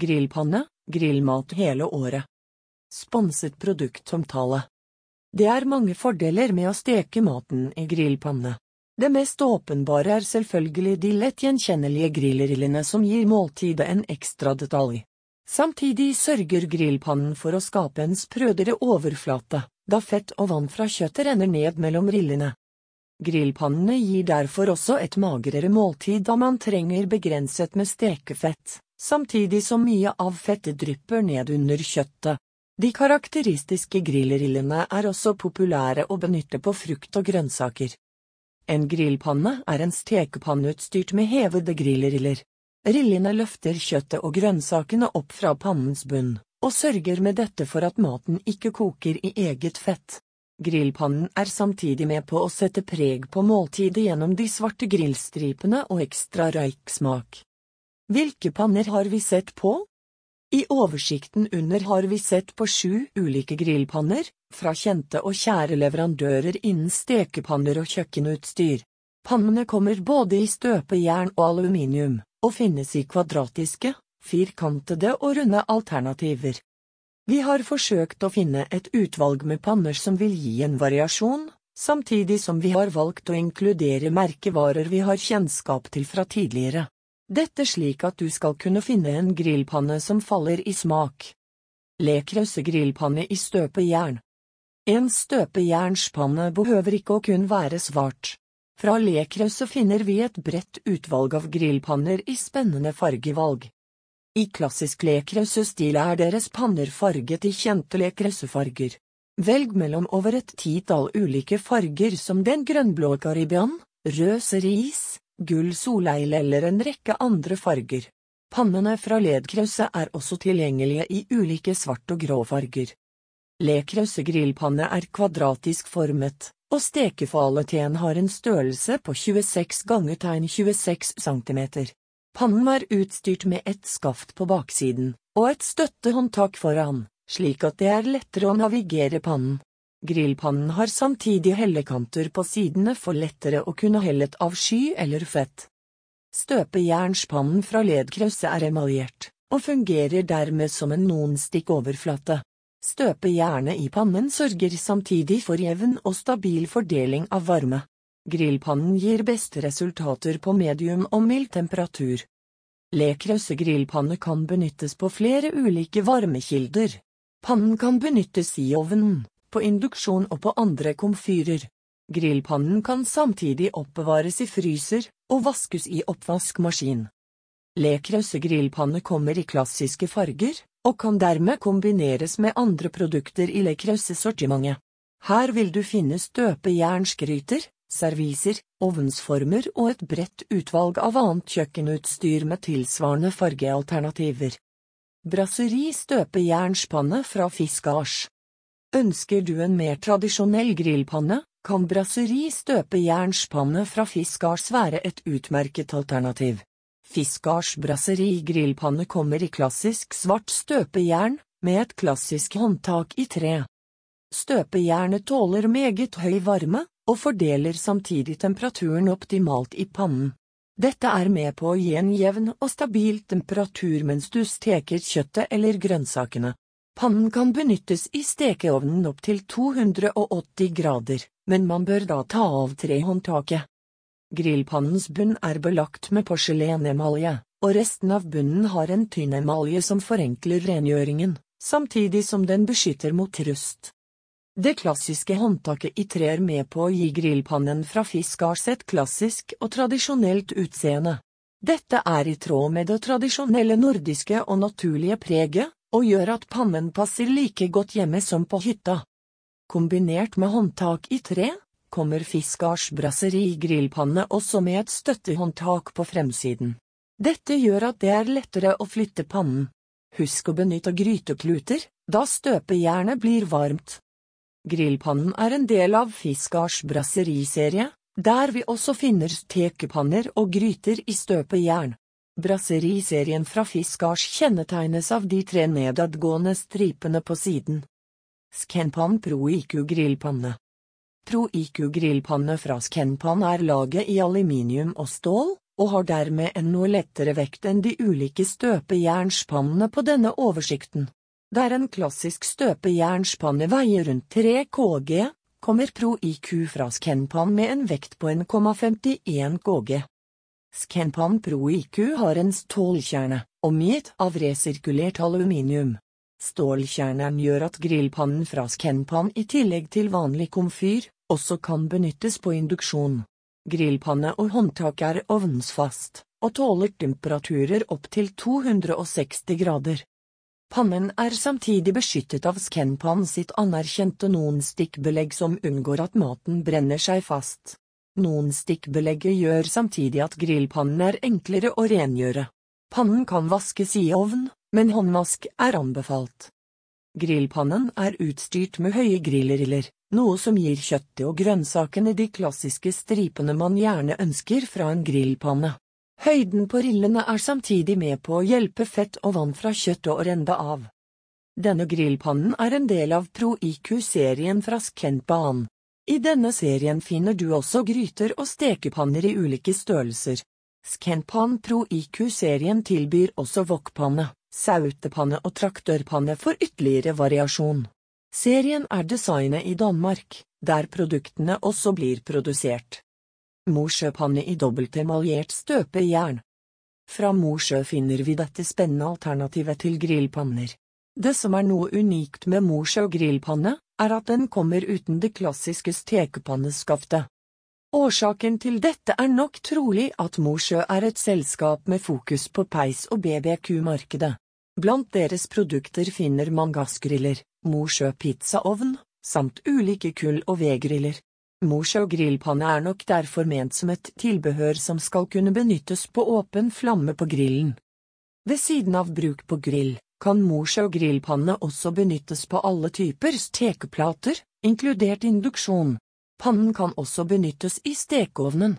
Grillpanne, grillmat hele året. Sponset produktomtale. Det er mange fordeler med å steke maten i grillpanne. Det mest åpenbare er selvfølgelig de lett gjenkjennelige grillrillene som gir måltidet en ekstra detalj. Samtidig sørger grillpannen for å skape en sprødere overflate, da fett og vann fra kjøttet renner ned mellom rillene. Grillpannene gir derfor også et magrere måltid da man trenger begrenset med stekefett, samtidig som mye av fettet drypper ned under kjøttet. De karakteristiske grillrillene er også populære å benytte på frukt og grønnsaker. En grillpanne er en stekepanne utstyrt med hevede grillriller. Rillene løfter kjøttet og grønnsakene opp fra pannens bunn, og sørger med dette for at maten ikke koker i eget fett. Grillpannen er samtidig med på å sette preg på måltidet gjennom de svarte grillstripene og ekstra røyksmak. Hvilke panner har vi sett på? I oversikten under har vi sett på sju ulike grillpanner, fra kjente og kjære leverandører innen stekepanner og kjøkkenutstyr. Pannene kommer både i støpejern og aluminium, og finnes i kvadratiske, firkantede og runde alternativer. Vi har forsøkt å finne et utvalg med panner som vil gi en variasjon, samtidig som vi har valgt å inkludere merkevarer vi har kjennskap til fra tidligere. Dette slik at du skal kunne finne en grillpanne som faller i smak. Lekrause grillpanne i støpejern. En støpejernspanne behøver ikke å kun være svart. Fra Lekrause finner vi et bredt utvalg av grillpanner i spennende fargevalg. I klassisk lekrøssestil er deres panner farget i kjente lekrøssefarger. Velg mellom over et titall ulike farger som den grønnblå karibian, rød cerise, gull soleil eller en rekke andre farger. Pannene fra ledkrøsset er også tilgjengelige i ulike svart og grå farger. Lekrause grillpanne er kvadratisk formet, og stekefaleteen har en størrelse på 26 ganger tegn 26 cm. Pannen er utstyrt med et skaft på baksiden, og et støttehåndtak foran, slik at det er lettere å navigere pannen. Grillpannen har samtidig hellekanter på sidene for lettere å kunne hellet av sky eller fett. Støpejernspannen fra ledkrøsset er emaljert, og fungerer dermed som en nonstick-overflate. Støpejernet i pannen sørger samtidig for jevn og stabil fordeling av varme. Grillpannen gir beste resultater på medium og mild temperatur. Lekrause grillpanne kan benyttes på flere ulike varmekilder. Pannen kan benyttes i ovnen, på induksjon og på andre komfyrer. Grillpannen kan samtidig oppbevares i fryser og vaskes i oppvaskmaskin. Lekrause grillpanne kommer i klassiske farger, og kan dermed kombineres med andre produkter i Lekrause-sortimentet. Her vil du finne støpejernsgryter, serviser, ovnsformer og et bredt utvalg av annet kjøkkenutstyr med tilsvarende fargealternativer. Brasseri støpejernspanne fra Fiskars Ønsker du en mer tradisjonell grillpanne, kan brasseri støpejernspanne fra Fiskars være et utmerket alternativ. Fiskars brasseri grillpanne kommer i klassisk svart støpejern, med et klassisk håndtak i tre. Støpejernet tåler meget høy varme, og fordeler samtidig temperaturen optimalt i pannen. Dette er med på å gi en jevn og stabil temperatur mens du steker kjøttet eller grønnsakene. Pannen kan benyttes i stekeovnen opp til 280 grader, men man bør da ta av trehåndtaket. Grillpannens bunn er belagt med porselenemalje, og resten av bunnen har en tynn emalje som forenkler rengjøringen, samtidig som den beskytter mot rust. Det klassiske håndtaket i tre er med på å gi grillpannen fra Fiskars et klassisk og tradisjonelt utseende. Dette er i tråd med det tradisjonelle nordiske og naturlige preget, og gjør at pannen passer like godt hjemme som på hytta. Kombinert med håndtak i tre, kommer Fiskars brasseri grillpanne også med et støttehåndtak på fremsiden. Dette gjør at det er lettere å flytte pannen. Husk å benytte grytekluter, da støpejernet blir varmt. Grillpannen er en del av Fiskars brasseriserie, der vi også finner stekepanner og gryter i støpejern. Brasseriserien fra Fiskars kjennetegnes av de tre nedadgående stripene på siden. Skenpan Pro IQ grillpanne Pro IQ grillpanne fra Skenpan er laget i aluminium og stål, og har dermed en noe lettere vekt enn de ulike støpejernspannene på denne oversikten. Der en klassisk støpejernspanne veier rundt 3 kg, kommer Pro IQ fra Skenpan med en vekt på 1,51 kg. Skenpan Pro IQ har en stålkjerne, omgitt av resirkulert aluminium. Stålkjernen gjør at grillpannen fra Scanpan i tillegg til vanlig komfyr, også kan benyttes på induksjon. Grillpanne og håndtak er ovnsfast, og tåler temperaturer opp til 260 grader. Pannen er samtidig beskyttet av Scanpan sitt anerkjente non-stikkbelegg som unngår at maten brenner seg fast. Non-stikkbelegget gjør samtidig at grillpannen er enklere å rengjøre. Pannen kan vaskes i ovn, men håndvask er anbefalt. Grillpannen er utstyrt med høye grillriller, noe som gir kjøttet og grønnsakene de klassiske stripene man gjerne ønsker fra en grillpanne. Høyden på rillene er samtidig med på å hjelpe fett og vann fra kjøttet å renne av. Denne grillpannen er en del av Pro IQ-serien fra Skentban. I denne serien finner du også gryter og stekepanner i ulike størrelser. Scanpan Pro IQ-serien tilbyr også wokpanne, sautepanne og traktørpanne for ytterligere variasjon. Serien er designet i Danmark, der produktene også blir produsert. Mosjøpanne i dobbeltemaljert støpejern. Fra Mosjø finner vi dette spennende alternativet til grillpanner. Det som er noe unikt med Mosjø grillpanne, er at den kommer uten det klassiske stekepanneskaftet. Årsaken til dette er nok trolig at Mosjø er et selskap med fokus på peis- og BBQ-markedet. Blant deres produkter finner man gassgriller, Mosjø pizzaovn, samt ulike kull- og vedgriller. Mosjø grillpanne er nok derfor ment som et tilbehør som skal kunne benyttes på åpen flamme på grillen. Ved siden av bruk på grill, kan Mosjø grillpanne også benyttes på alle typer stekeplater, inkludert induksjon. Pannen kan også benyttes i stekeovnen.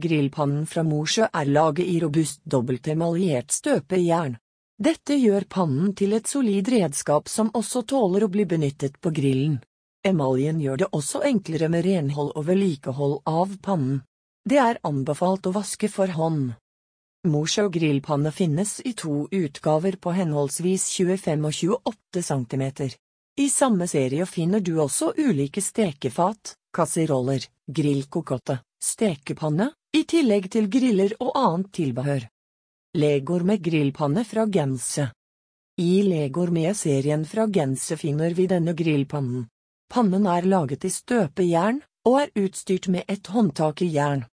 Grillpannen fra Mosjø er laget i robust dobbeltemaljert støpejern. Dette gjør pannen til et solid redskap som også tåler å bli benyttet på grillen. Emaljen gjør det også enklere med renhold og vedlikehold av pannen. Det er anbefalt å vaske for hånd. Mosjø grillpanne finnes i to utgaver på henholdsvis 25 og 28 cm. I samme serie finner du også ulike stekefat, kasseroller, grillkokotte, stekepanne, i tillegg til griller og annet tilbehør. Legor med grillpanne fra Gense I Legor med serien fra Gense finner vi denne grillpannen. Pannen er laget i støpejern og er utstyrt med et håndtak i jern.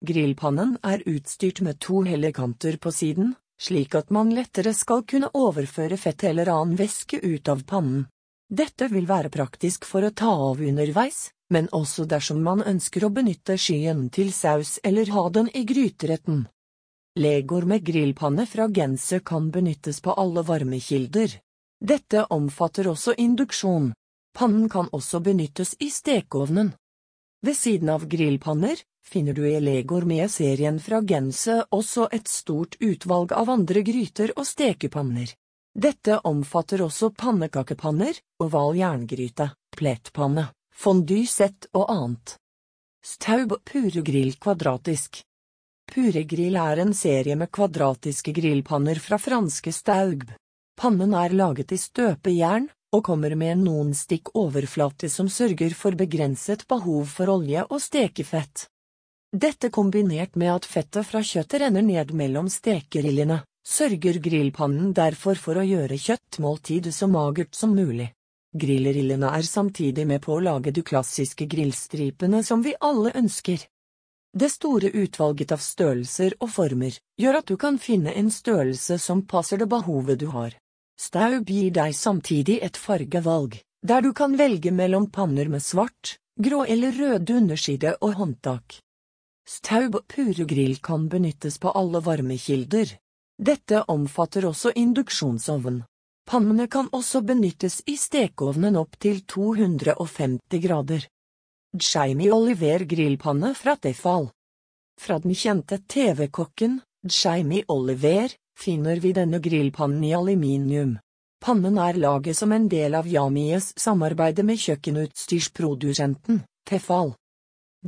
Grillpannen er utstyrt med to hellekanter på siden, slik at man lettere skal kunne overføre fett eller annen væske ut av pannen. Dette vil være praktisk for å ta av underveis, men også dersom man ønsker å benytte skyen til saus eller ha den i gryteretten. Legor med grillpanne fra Gense kan benyttes på alle varmekilder. Dette omfatter også induksjon. Pannen kan også benyttes i stekeovnen. Ved siden av grillpanner finner du i Legor med serien fra Gense også et stort utvalg av andre gryter og stekepanner. Dette omfatter også pannekakepanner, oval jerngryte, plettpanne, fondue-sett og annet. Staub Puregrill kvadratisk Puregrill er en serie med kvadratiske grillpanner fra franske Staub. Pannen er laget i støpejern, og kommer med en non-stikk overflate som sørger for begrenset behov for olje og stekefett. Dette kombinert med at fettet fra kjøttet renner ned mellom stekerillene, sørger grillpannen derfor for å gjøre kjøttmåltidet så magert som mulig. Grillrillene er samtidig med på å lage de klassiske grillstripene som vi alle ønsker. Det store utvalget av størrelser og former gjør at du kan finne en størrelse som passer det behovet du har. Staub gir deg samtidig et fargevalg, der du kan velge mellom panner med svart, grå eller rød underside og håndtak. Staub purugrill kan benyttes på alle varmekilder. Dette omfatter også induksjonsovn. Pannene kan også benyttes i stekeovnen opp til 250 grader. Jamie Oliver grillpanne fra Tefal Fra den kjente TV-kokken, Jamie Oliver, finner vi denne grillpannen i aluminium. Pannen er laget som en del av Yamies samarbeide med kjøkkenutstyrsprodusenten, Tefal.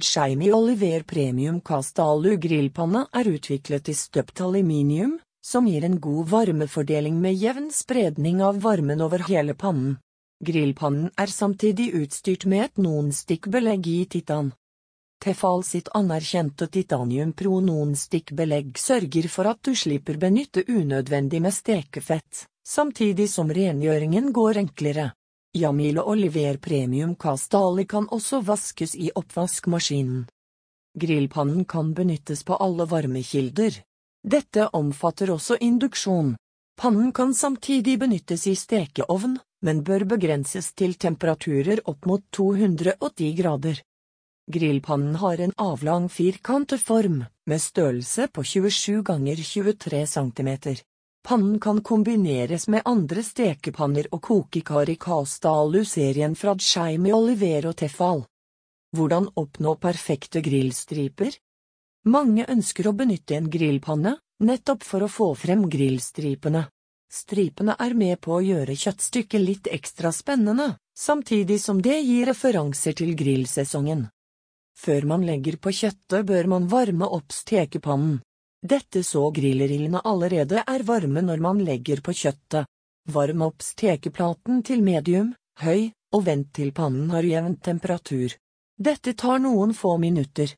Jamie Oliver Premium Cast Alu grillpanne er utviklet i støpt aluminium, som gir en god varmefordeling med jevn spredning av varmen over hele pannen. Grillpannen er samtidig utstyrt med et nonstikkbelegg i titan. Tefal sitt anerkjente Titanium Pro nonstikkbelegg sørger for at du slipper benytte unødvendig med stekefett, samtidig som rengjøringen går enklere. Jamile Oliver Premium Castali kan også vaskes i oppvaskmaskinen. Grillpannen kan benyttes på alle varmekilder. Dette omfatter også induksjon. Pannen kan samtidig benyttes i stekeovn, men bør begrenses til temperaturer opp mot 210 grader. Grillpannen har en avlang firkantet form, med størrelse på 27 ganger 23 cm. Pannen kan kombineres med andre stekepanner og kokekar i Castalu-serien fra Jamie Oliver og Tefal. Hvordan oppnå perfekte grillstriper? Mange ønsker å benytte en grillpanne, nettopp for å få frem grillstripene. Stripene er med på å gjøre kjøttstykket litt ekstra spennende, samtidig som det gir referanser til grillsesongen. Før man legger på kjøttet bør man varme opp stekepannen. Dette så grillrillene allerede er varme når man legger på kjøttet. Varm opp stekeplaten til medium, høy, og vent til pannen har jevn temperatur. Dette tar noen få minutter.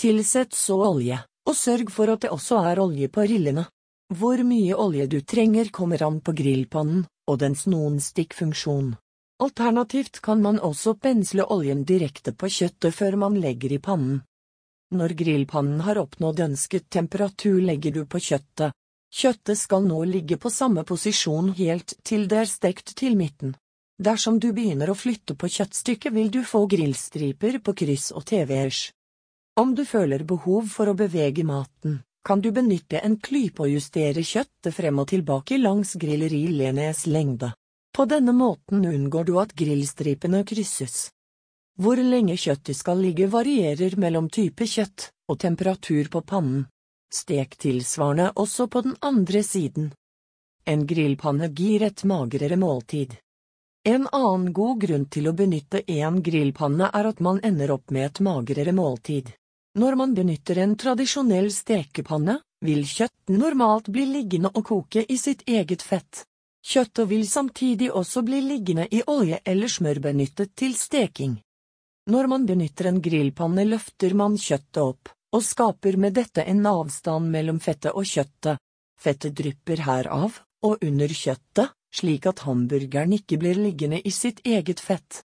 Tilsett så olje, og sørg for at det også er olje på rillene. Hvor mye olje du trenger kommer an på grillpannen og dens nonstikkfunksjon. Alternativt kan man også pensle oljen direkte på kjøttet før man legger i pannen. Når grillpannen har oppnådd ønsket temperatur legger du på kjøttet. Kjøttet skal nå ligge på samme posisjon helt til det er stekt til midten. Dersom du begynner å flytte på kjøttstykket vil du få grillstriper på kryss og tv-ers. Om du føler behov for å bevege maten, kan du benytte en klype og justere kjøttet frem og tilbake langs grillerilenes lengde. På denne måten unngår du at grillstripene krysses. Hvor lenge kjøttet skal ligge varierer mellom type kjøtt og temperatur på pannen. Stek tilsvarende også på den andre siden. En grillpanne gir et magrere måltid. En annen god grunn til å benytte en grillpanne er at man ender opp med et magrere måltid. Når man benytter en tradisjonell stekepanne, vil kjøttet normalt bli liggende og koke i sitt eget fett. Kjøttet vil samtidig også bli liggende i olje eller smør benyttet til steking. Når man benytter en grillpanne løfter man kjøttet opp, og skaper med dette en avstand mellom fettet og kjøttet. Fettet drypper herav og under kjøttet, slik at hamburgeren ikke blir liggende i sitt eget fett.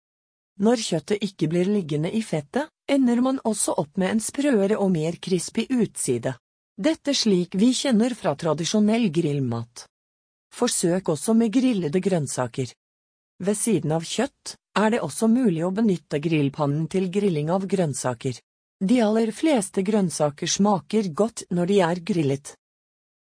Når kjøttet ikke blir liggende i fettet, ender man også opp med en sprøere og mer crispy utside. Dette slik vi kjenner fra tradisjonell grillmat. Forsøk også med grillede grønnsaker. Ved siden av kjøtt er det også mulig å benytte grillpannen til grilling av grønnsaker. De aller fleste grønnsaker smaker godt når de er grillet.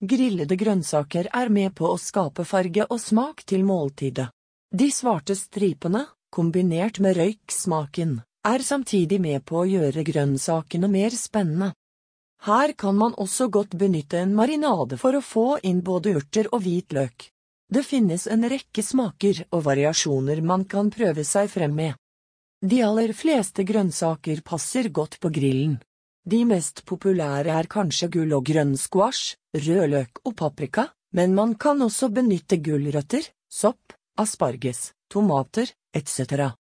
Grillede grønnsaker er med på å skape farge og smak til måltidet. De svarte stripene, kombinert med røyksmaken, er samtidig med på å gjøre grønnsakene mer spennende. Her kan man også godt benytte en marinade for å få inn både urter og hvitløk. Det finnes en rekke smaker og variasjoner man kan prøve seg frem med. De aller fleste grønnsaker passer godt på grillen. De mest populære er kanskje gull og grønn rødløk og paprika, men man kan også benytte gulrøtter, sopp, asparges, tomater, etc.